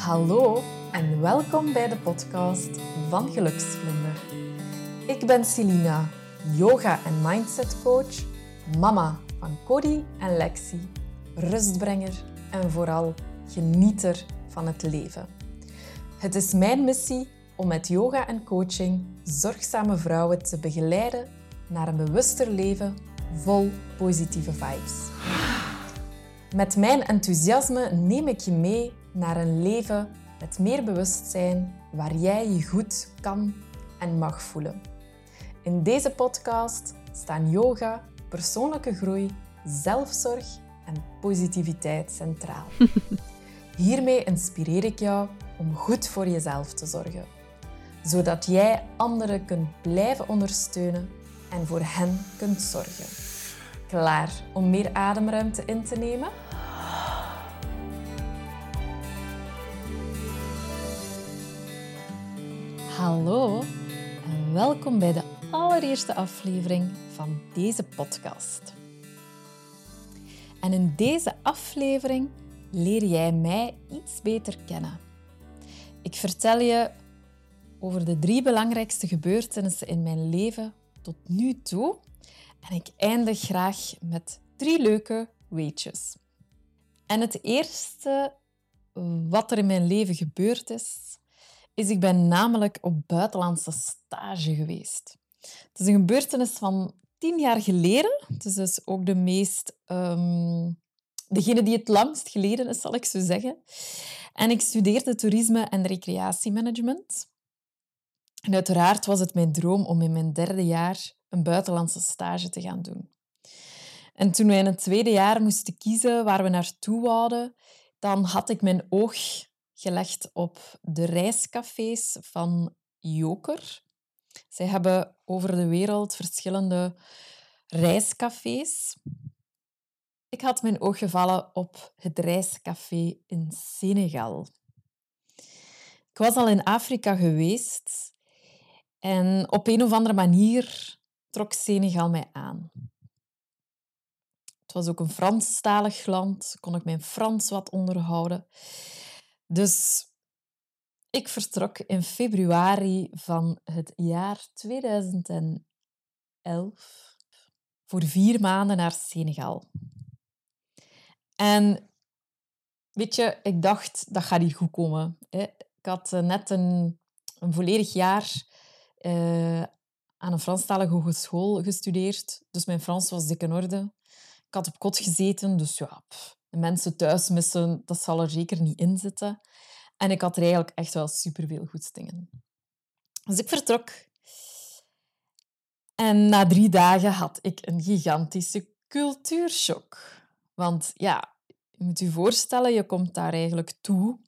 Hallo en welkom bij de podcast van Geluksvlinder. Ik ben Celina, yoga- en mindset coach, mama van Cody en Lexi, rustbrenger en vooral genieter van het leven. Het is mijn missie om met yoga en coaching zorgzame vrouwen te begeleiden naar een bewuster leven vol positieve vibes. Met mijn enthousiasme neem ik je mee naar een leven met meer bewustzijn waar jij je goed kan en mag voelen. In deze podcast staan yoga, persoonlijke groei, zelfzorg en positiviteit centraal. Hiermee inspireer ik jou om goed voor jezelf te zorgen, zodat jij anderen kunt blijven ondersteunen en voor hen kunt zorgen. Klaar om meer ademruimte in te nemen? Hallo en welkom bij de allereerste aflevering van deze podcast. En in deze aflevering leer jij mij iets beter kennen. Ik vertel je over de drie belangrijkste gebeurtenissen in mijn leven tot nu toe. En ik eindig graag met drie leuke weetjes. En het eerste wat er in mijn leven gebeurd is, is ik ben namelijk op buitenlandse stage geweest. Het is een gebeurtenis van tien jaar geleden. Het is dus ook de meest... Um, degene die het langst geleden is, zal ik zo zeggen. En ik studeerde toerisme en recreatiemanagement. En uiteraard was het mijn droom om in mijn derde jaar een buitenlandse stage te gaan doen. En toen wij in het tweede jaar moesten kiezen waar we naartoe wouden, dan had ik mijn oog gelegd op de reiscafés van Joker. Zij hebben over de wereld verschillende reiscafés. Ik had mijn oog gevallen op het reiscafé in Senegal. Ik was al in Afrika geweest en op een of andere manier trok Senegal mij aan. Het was ook een Franstalig land, kon ik mijn Frans wat onderhouden. Dus ik vertrok in februari van het jaar 2011 voor vier maanden naar Senegal. En weet je, ik dacht, dat gaat hier goed komen. Ik had eh, net een, een volledig jaar uh, aan een Franstalige hogeschool gestudeerd, dus mijn Frans was dik in orde. Ik had op kot gezeten, dus ja, de mensen thuis missen, dat zal er zeker niet in zitten. En ik had er eigenlijk echt wel superveel goedstingen. Dus ik vertrok. En na drie dagen had ik een gigantische cultuurshock. Want ja, je moet je voorstellen, je komt daar eigenlijk toe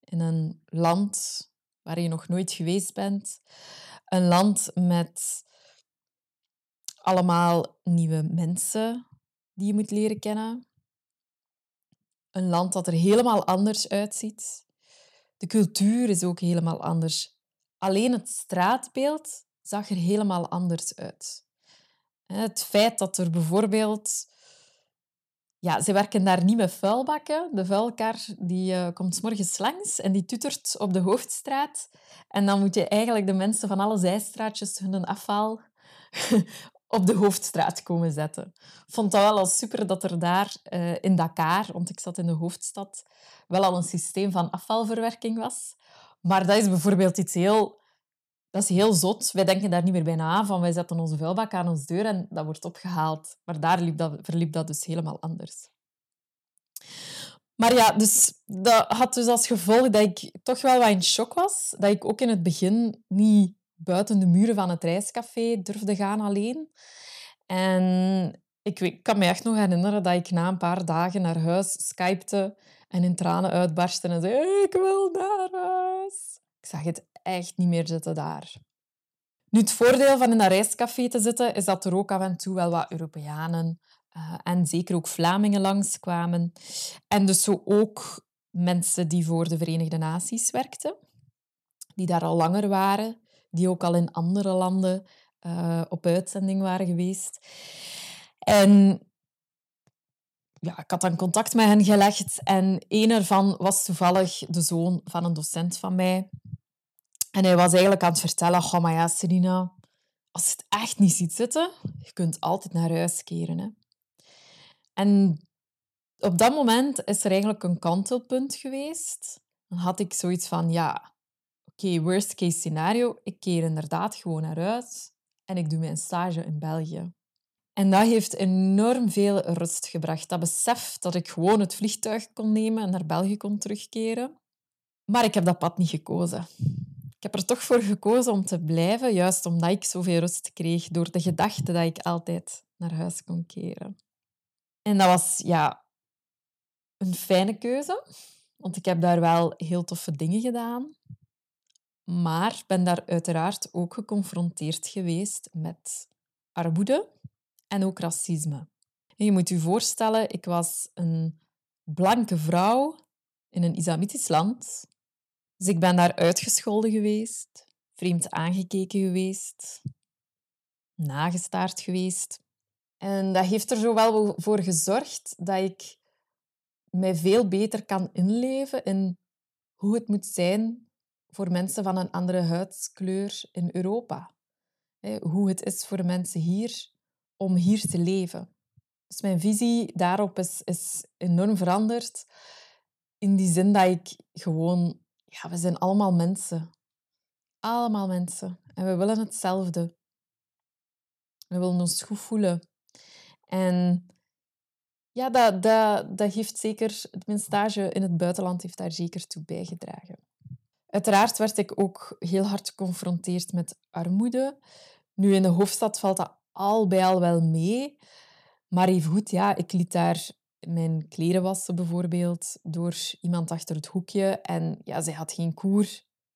in een land waar je nog nooit geweest bent. Een land met allemaal nieuwe mensen die je moet leren kennen. Een land dat er helemaal anders uitziet. De cultuur is ook helemaal anders. Alleen het straatbeeld zag er helemaal anders uit. Het feit dat er bijvoorbeeld... Ja, ze werken daar niet met vuilbakken. De vuilkar die, uh, komt morgens langs en die tutert op de hoofdstraat. En dan moet je eigenlijk de mensen van alle zijstraatjes hun afval op de hoofdstraat komen zetten. Vond dat wel al super dat er daar uh, in Dakar, want ik zat in de hoofdstad, wel al een systeem van afvalverwerking was. Maar dat is bijvoorbeeld iets heel... Dat is heel zot. Wij denken daar niet meer bijna aan van wij zetten onze vuilbak aan onze deur en dat wordt opgehaald. Maar daar liep dat, verliep dat dus helemaal anders. Maar ja, dus dat had dus als gevolg dat ik toch wel wat in shock was. Dat ik ook in het begin niet buiten de muren van het reiscafé durfde gaan alleen. En ik, kan me echt nog herinneren dat ik na een paar dagen naar huis skypte en in tranen uitbarstte en zei ik wil naar huis. Ik zag het echt niet meer zitten daar. Nu, het voordeel van in dat reiscafé te zitten is dat er ook af en toe wel wat Europeanen uh, en zeker ook Vlamingen langskwamen. En dus zo ook mensen die voor de Verenigde Naties werkten, die daar al langer waren die ook al in andere landen uh, op uitzending waren geweest. En ja, ik had dan contact met hen gelegd en een ervan was toevallig de zoon van een docent van mij. En hij was eigenlijk aan het vertellen, oh, maar ja, Serena, als je het echt niet ziet zitten, je kunt altijd naar huis keren. Hè. En op dat moment is er eigenlijk een kantelpunt geweest. Dan had ik zoiets van, ja, oké, worst case scenario, ik keer inderdaad gewoon naar huis en ik doe mijn stage in België. En dat heeft enorm veel rust gebracht. Dat besef dat ik gewoon het vliegtuig kon nemen en naar België kon terugkeren. Maar ik heb dat pad niet gekozen. Ik heb er toch voor gekozen om te blijven, juist omdat ik zoveel rust kreeg door de gedachte dat ik altijd naar huis kon keren. En dat was ja, een fijne keuze, want ik heb daar wel heel toffe dingen gedaan. Maar ben daar uiteraard ook geconfronteerd geweest met armoede en ook racisme. En je moet je voorstellen, ik was een blanke vrouw in een islamitisch land. Dus ik ben daar uitgescholden geweest, vreemd aangekeken geweest, nagestaard geweest. En dat heeft er zo wel voor gezorgd dat ik mij veel beter kan inleven in hoe het moet zijn voor mensen van een andere huidskleur in Europa. Hoe het is voor mensen hier om hier te leven. Dus mijn visie daarop is, is enorm veranderd. In die zin dat ik gewoon... Ja, we zijn allemaal mensen. Allemaal mensen. En we willen hetzelfde. We willen ons goed voelen. En ja, dat, dat, dat heeft zeker... Mijn stage in het buitenland heeft daar zeker toe bijgedragen. Uiteraard werd ik ook heel hard geconfronteerd met armoede. Nu, in de hoofdstad valt dat al bij al wel mee. Maar even goed, ja, ik liet daar mijn kleren wassen bijvoorbeeld door iemand achter het hoekje. En ja, zij had geen koer.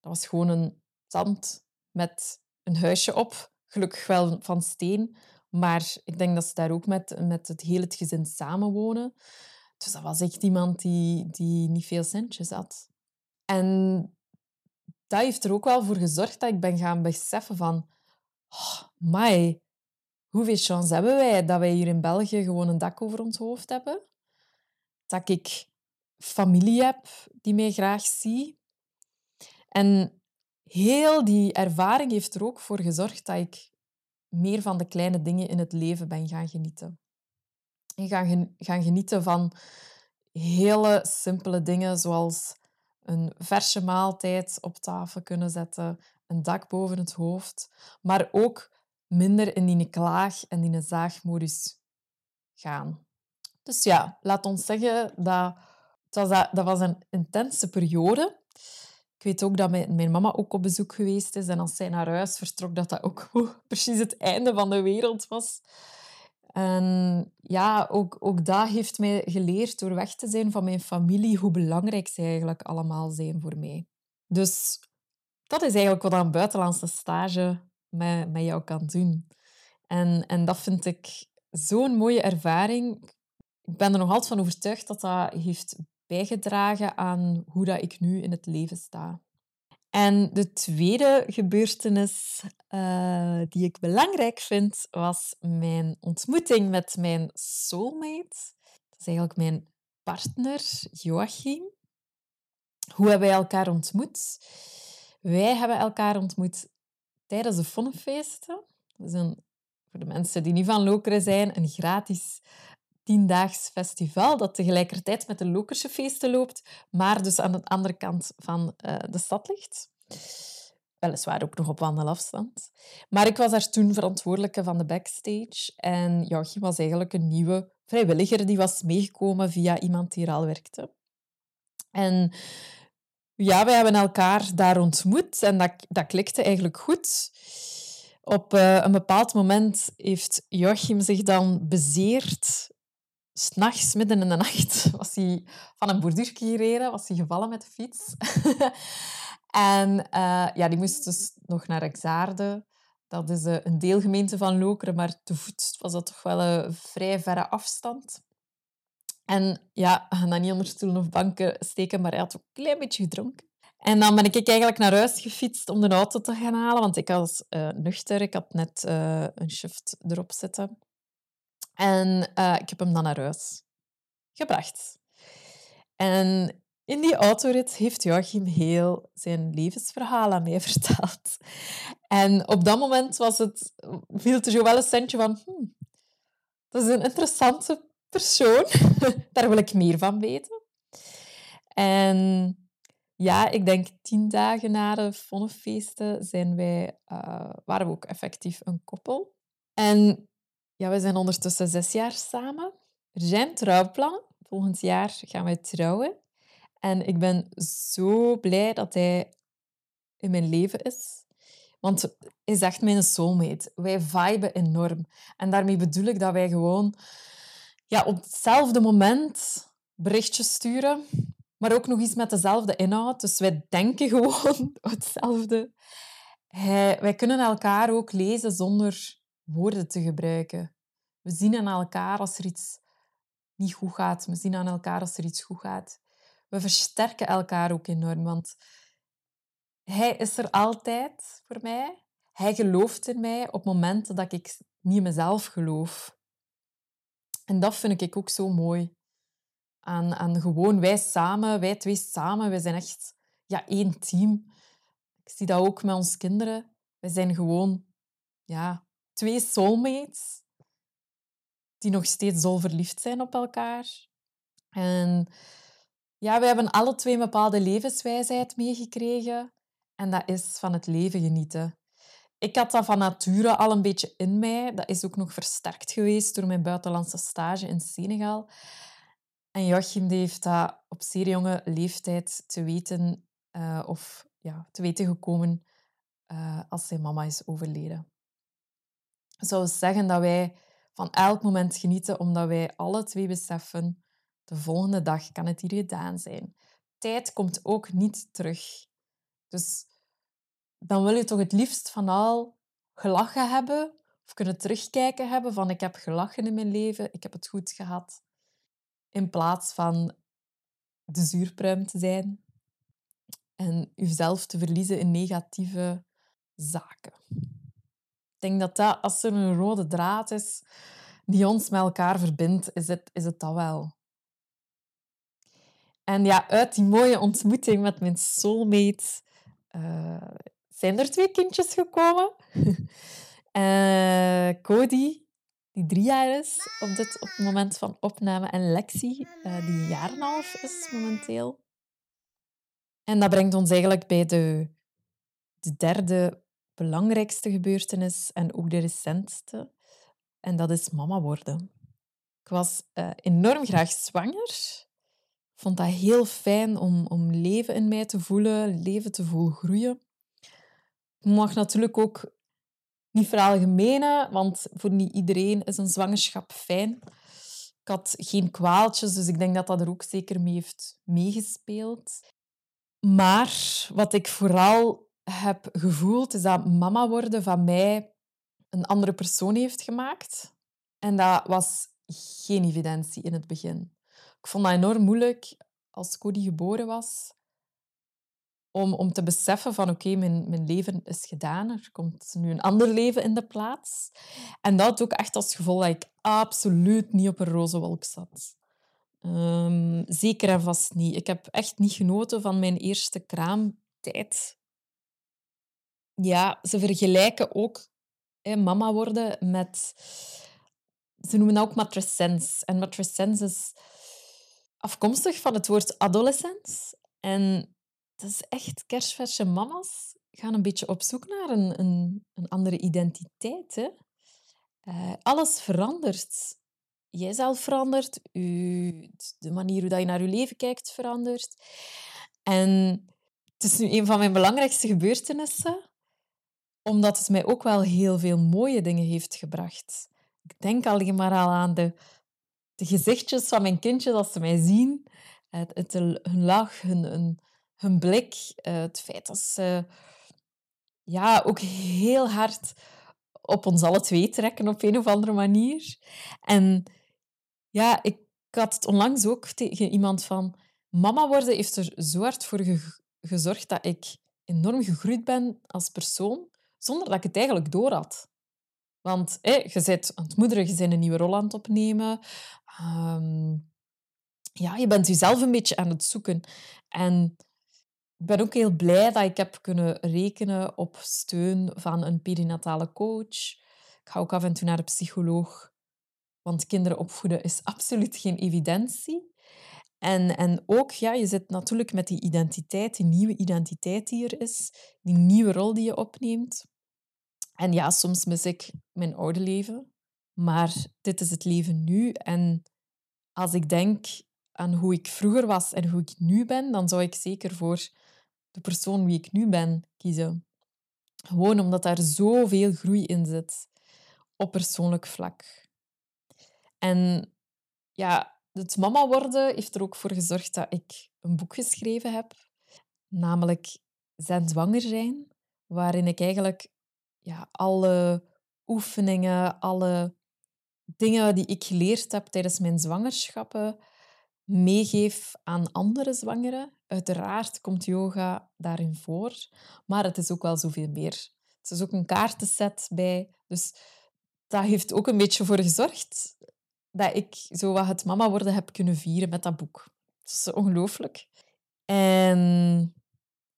Dat was gewoon een zand met een huisje op. Gelukkig wel van steen. Maar ik denk dat ze daar ook met, met het hele gezin samenwonen. Dus dat was echt iemand die, die niet veel centjes had. En dat heeft er ook wel voor gezorgd dat ik ben gaan beseffen van... Oh, my, hoeveel chance hebben wij dat wij hier in België gewoon een dak over ons hoofd hebben? Dat ik familie heb die mij graag zie. En heel die ervaring heeft er ook voor gezorgd dat ik meer van de kleine dingen in het leven ben gaan genieten. En gaan genieten van hele simpele dingen zoals een verse maaltijd op tafel kunnen zetten, een dak boven het hoofd, maar ook minder in die klaag- en die zaagmodus gaan. Dus ja, laat ons zeggen dat dat, was, dat was een intense periode. Ik weet ook dat mijn, mijn, mama ook op bezoek geweest is. En als zij naar huis vertrok, dat dat ook precies het einde van de wereld was. En ja, ook, ook dat heeft mij geleerd door weg te zijn van mijn familie, hoe belangrijk ze eigenlijk allemaal zijn voor mij. Dus dat is eigenlijk wat een buitenlandse stage met, met jou kan doen. En, en dat vind ik zo'n mooie ervaring. Ik ben er nog altijd van overtuigd dat dat heeft bijgedragen aan hoe dat ik nu in het leven sta. En de tweede gebeurtenis uh, die ik belangrijk vind, was mijn ontmoeting met mijn soulmate. Dat is eigenlijk mijn partner, Joachim. Hoe hebben wij elkaar ontmoet? Wij hebben elkaar ontmoet tijdens de Fonnefeesten. Dat is een, voor de mensen die niet van Lokeren zijn, een gratis tiendaags festival dat tegelijkertijd met de Lokerse feesten loopt, maar dus aan de andere kant van uh, de stad ligt. Weliswaar ook nog op wandelafstand. Maar ik was daar toen verantwoordelijke van de backstage. En Joachim was eigenlijk een nieuwe vrijwilliger die was meegekomen via iemand die er al werkte. En ja, wij hebben elkaar daar ontmoet en dat, dat klikte eigenlijk goed. Op uh, een bepaald moment heeft Joachim zich dan bezeerd. S'nachts, midden in de nacht, was hij van een borduurtje gereden, was hij gevallen met de fiets. en uh, ja, die moest dus nog naar Exaarde. Dat is uh, een deelgemeente van Lokeren, maar te voet was dat toch wel een vrij verre afstand. En ja, hij dan niet onder stoelen of banken steken, maar hij had ook een klein beetje gedronken. En dan ben ik eigenlijk naar huis gefietst om de auto te gaan halen, want ik was uh, nuchter. Ik had net een shift erop zitten. En uh, ik heb hem dan naar huis gebracht. En in die autorit heeft Joachim heel zijn levensverhaal aan mij verteld. En op dat moment was het, viel er zo wel een centje van... Hmm, dat is een interessante persoon. Daar wil ik meer van weten. En ja, ik denk tien dagen na de Vonnefeesten zijn wij, uh, waren we ook effectief een koppel. En ja, we zijn ondertussen zes jaar samen. Er zijn trouwplannen. Volgend jaar gaan wij trouwen. En ik ben zo blij dat hij in mijn leven is. Want hij is echt mijn soulmate. Wij viben enorm. En daarmee bedoel ik dat wij gewoon ja, op hetzelfde moment berichtjes sturen, maar ook nog eens met dezelfde inhoud. Dus wij denken gewoon hetzelfde. Wij kunnen elkaar ook lezen zonder woorden te gebruiken. We zien aan elkaar als er iets niet goed gaat. We zien aan elkaar als er iets goed gaat. We versterken elkaar ook enorm, want hij is er altijd voor mij. Hij gelooft in mij op momenten dat ik niet in mezelf geloof. En dat vind ik ook zo mooi. Aan, aan gewoon wij samen, wij twee samen, wij zijn echt ja, één team. Ik zie dat ook met onze kinderen. Wij zijn gewoon ja, twee soulmates die nog steeds zo verliefd zijn op elkaar. En ja, we hebben alle twee een bepaalde levenswijsheid meegekregen. En dat is van het leven genieten. Ik had dat van nature al een beetje in mij. Dat is ook nog versterkt geweest door mijn buitenlandse stage in Senegal. En Joachim heeft dat op zeer jonge leeftijd te weten, uh, of ja, te weten gekomen uh, als zijn mama is overleden. Zou zeggen dat wij van elk moment genieten, omdat wij alle twee beseffen, de volgende dag kan het hier gedaan zijn. Tijd komt ook niet terug. Dus dan wil je toch het liefst van al gelachen hebben of kunnen terugkijken hebben van ik heb gelachen in mijn leven, ik heb het goed gehad, in plaats van de zuurpruim te zijn en jezelf te verliezen in negatieve zaken. Denk dat dat, als er een rode draad is die ons met elkaar verbindt, is het, is het dat wel. En ja, uit die mooie ontmoeting met mijn soulmate uh, zijn er twee kindjes gekomen. uh, Cody, die drie jaar is op, dit, op het moment van opname, en Lexi, uh, die een jaar en half is momenteel. En dat brengt ons eigenlijk bij de, de derde belangrijkste gebeurtenis en ook de recentste. En dat is mama worden. Ik was uh, enorm graag zwanger. Ik vond dat heel fijn om, om leven in mij te voelen, leven te voelen groeien. Ik mag natuurlijk ook niet veralgemenen, want voor niet iedereen is een zwangerschap fijn. Ik had geen kwaaltjes, dus ik denk dat dat er ook zeker mee heeft meegespeeld. Maar wat ik vooral heb gevoeld, dat mama worden van mij een andere persoon heeft gemaakt. En dat was geen evidentie in het begin. Ik vond dat enorm moeilijk als Cody geboren was, om, om te beseffen van oké, mijn, mijn leven is gedaan, er komt nu een ander leven in de plaats. En dat ook echt als gevolg dat ik absoluut niet op een roze wolk zat. Um, zeker en vast niet. Ik heb echt niet genoten van mijn eerste kraamtijd. Ja, ze vergelijken ook hè, mama worden met... Ze noemen dat ook matrescens. En matrescens is afkomstig van het woord adolescent. En het is echt kerstverse mama's gaan een beetje op zoek naar een, een, een andere identiteit. Hè? Uh, alles verandert. Jijzelf verandert, u, de manier hoe je naar je leven kijkt verandert. En het is nu een van mijn belangrijkste gebeurtenissen, omdat het mij ook wel heel veel mooie dingen heeft gebracht. Ik denk alleen maar al aan de, gezichtjes van mijn kindjes als ze mij zien. Het, het, hun lach, hun, hun, hun blik. Eh, het feit dat ze ja, ook heel hard op ons alle twee trekken op een of andere manier. En ja, ik had het onlangs ook tegen iemand van... Mama worden heeft er zo hard voor gezorgd dat ik enorm gegroeid ben als persoon, zonder dat ik het eigenlijk door had. Want je zit aan het moederen, je bent een nieuwe rol aan het opnemen. Um, ja, je bent jezelf een beetje aan het zoeken. En ik ben ook heel blij dat ik heb kunnen rekenen op steun van een perinatale coach. Ik ga ook af en toe naar de psycholoog, want kinderen opvoeden is absoluut geen evidentie. En, en ook, ja, je zit natuurlijk met die identiteit, die nieuwe identiteit die er is, die nieuwe rol die je opneemt. En ja, soms mis ik mijn oude leven, maar dit is het leven nu. En als ik denk aan hoe ik vroeger was en hoe ik nu ben, dan zou ik zeker voor de persoon wie ik nu ben kiezen. Gewoon omdat daar zoveel groei in zit op persoonlijk vlak. En ja, het mama worden heeft er ook voor gezorgd dat ik een boek geschreven heb, namelijk Zijn zwanger zijn, waarin ik eigenlijk ja, alle oefeningen, alle dingen die ik geleerd heb tijdens mijn zwangerschappen meegeef aan andere zwangeren. Uiteraard komt yoga daarin voor, maar het is ook wel zoveel meer. Het is ook een kaartenset bij. Dus dat heeft ook een beetje voor gezorgd dat ik zo wat het mama worden heb kunnen vieren met dat boek. Dat is ongelooflijk. En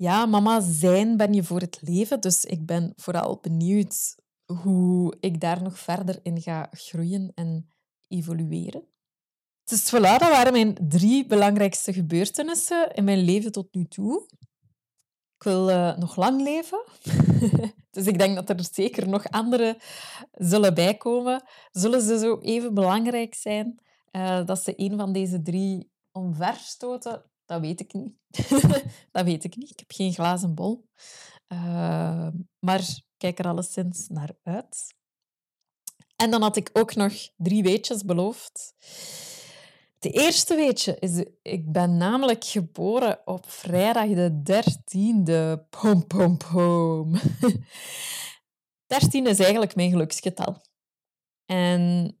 ja, mama zijn ben je voor het leven. Dus ik ben vooral benieuwd hoe ik daar nog verder in ga groeien en evolueren. Dus voilà, dat waren mijn drie belangrijkste gebeurtenissen in mijn leven tot nu toe. Ik wil uh, nog lang leven. dus ik denk dat er zeker nog andere zullen bijkomen. Zullen ze zo even belangrijk zijn uh, dat ze een van deze drie omverstoten? Dat weet ik niet. dat weet ik niet. Ik heb geen glazen bol. Uh, maar kijk er alleszins naar uit. En dan had ik ook nog drie weetjes beloofd. De eerste weetje is, ik ben namelijk geboren op vrijdag de 13e. Pom, pom, pom. 13 is eigenlijk mijn geluksgetal. En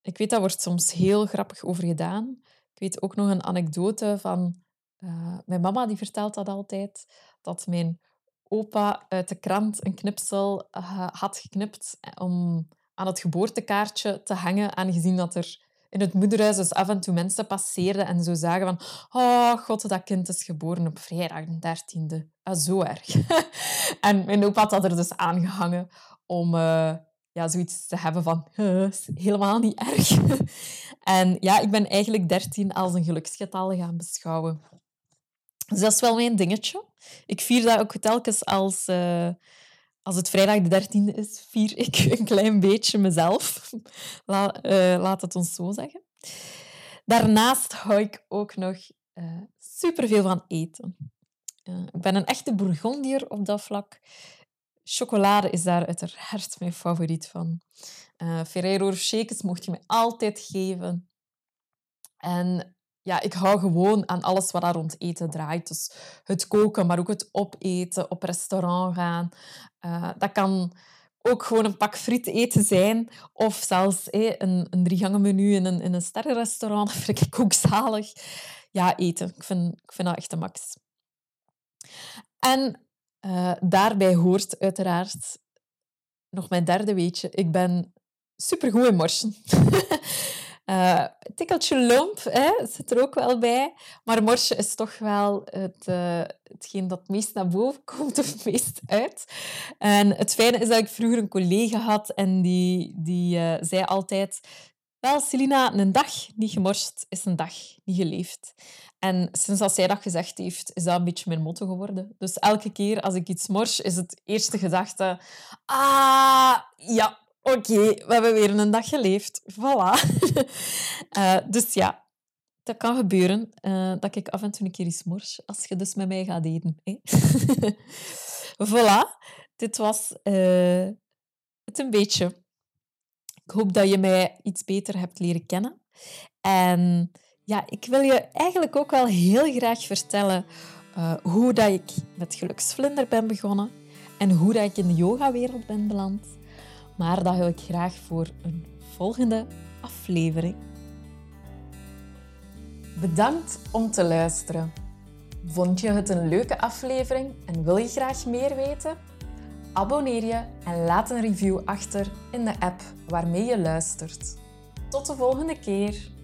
ik weet, dat wordt soms heel grappig over gedaan. Ik weet ook nog een anekdote van uh, mijn mama, die vertelt dat altijd, dat mijn opa uit de krant een knipsel uh, had geknipt om aan het geboortekaartje te hangen, aangezien dat er in het moederhuis dus af en toe mensen passeerden en zo zagen van oh god, dat kind is geboren op vrijdag de dertiende. Ah, zo erg. en mijn opa had dat er dus aangehangen om ja, zoiets te hebben van helemaal niet erg. en ja, ik ben eigenlijk dertien als een geluksgetal gaan beschouwen. Dus dat is wel mijn dingetje. Ik vier dat ook telkens als... Uh, als het vrijdag de 13e is, vier ik een klein beetje mezelf. La, uh, laat het ons zo zeggen. Daarnaast hou ik ook nog uh, superveel van eten. Ik ben een echte bourgondier op dat vlak. Chocolade is daar uiteraard mijn favoriet van. Ferrero Rochers mocht je me altijd geven. En ja, ik hou gewoon aan alles wat daar rond eten draait. Dus het koken, maar ook het opeten, op restaurant gaan. Uh, dat kan ook gewoon een pak friet eten zijn. Of zelfs een, een drie menu in een, in een sterrenrestaurant. Dat vind ik ook zalig. Ja, eten. Ik vind, ik vind dat echt de max. En uh, daarbij hoort uiteraard nog mijn derde weetje. Ik ben supergoed in morsen. Uh, tikkeltje lomp zit er ook wel bij. Maar morsje is toch wel het, uh, hetgeen dat het meest naar boven komt of het meest uit. En het fijne is dat ik vroeger een collega had en die, die uh, zei altijd... Wel, Selina, een dag niet gemorst is een dag niet geleefd. En sinds dat zij dat gezegd heeft, is dat een beetje mijn motto geworden. Dus elke keer als ik iets mors, is het eerste gedachte... Ah, ja, Oké, we hebben weer een dag geleefd. Voilà. uh, dus ja, dat kan gebeuren uh, dat ik af en toe een keer iets mors, als je dus met mij gaat eten. Hè? voilà, dit was uh, het een beetje. Ik hoop dat je mij iets beter hebt leren kennen. En ja, ik wil je eigenlijk ook wel heel graag vertellen hoe dat ik met geluksvlinder ben begonnen en hoe dat ik in de yogawereld ben beland. Maar dat wil ik graag voor een volgende aflevering. Bedankt om te luisteren. Vond je het een leuke aflevering en wil je graag meer weten? Abonneer je en laat een review achter in de app waarmee je luistert. Tot de volgende keer.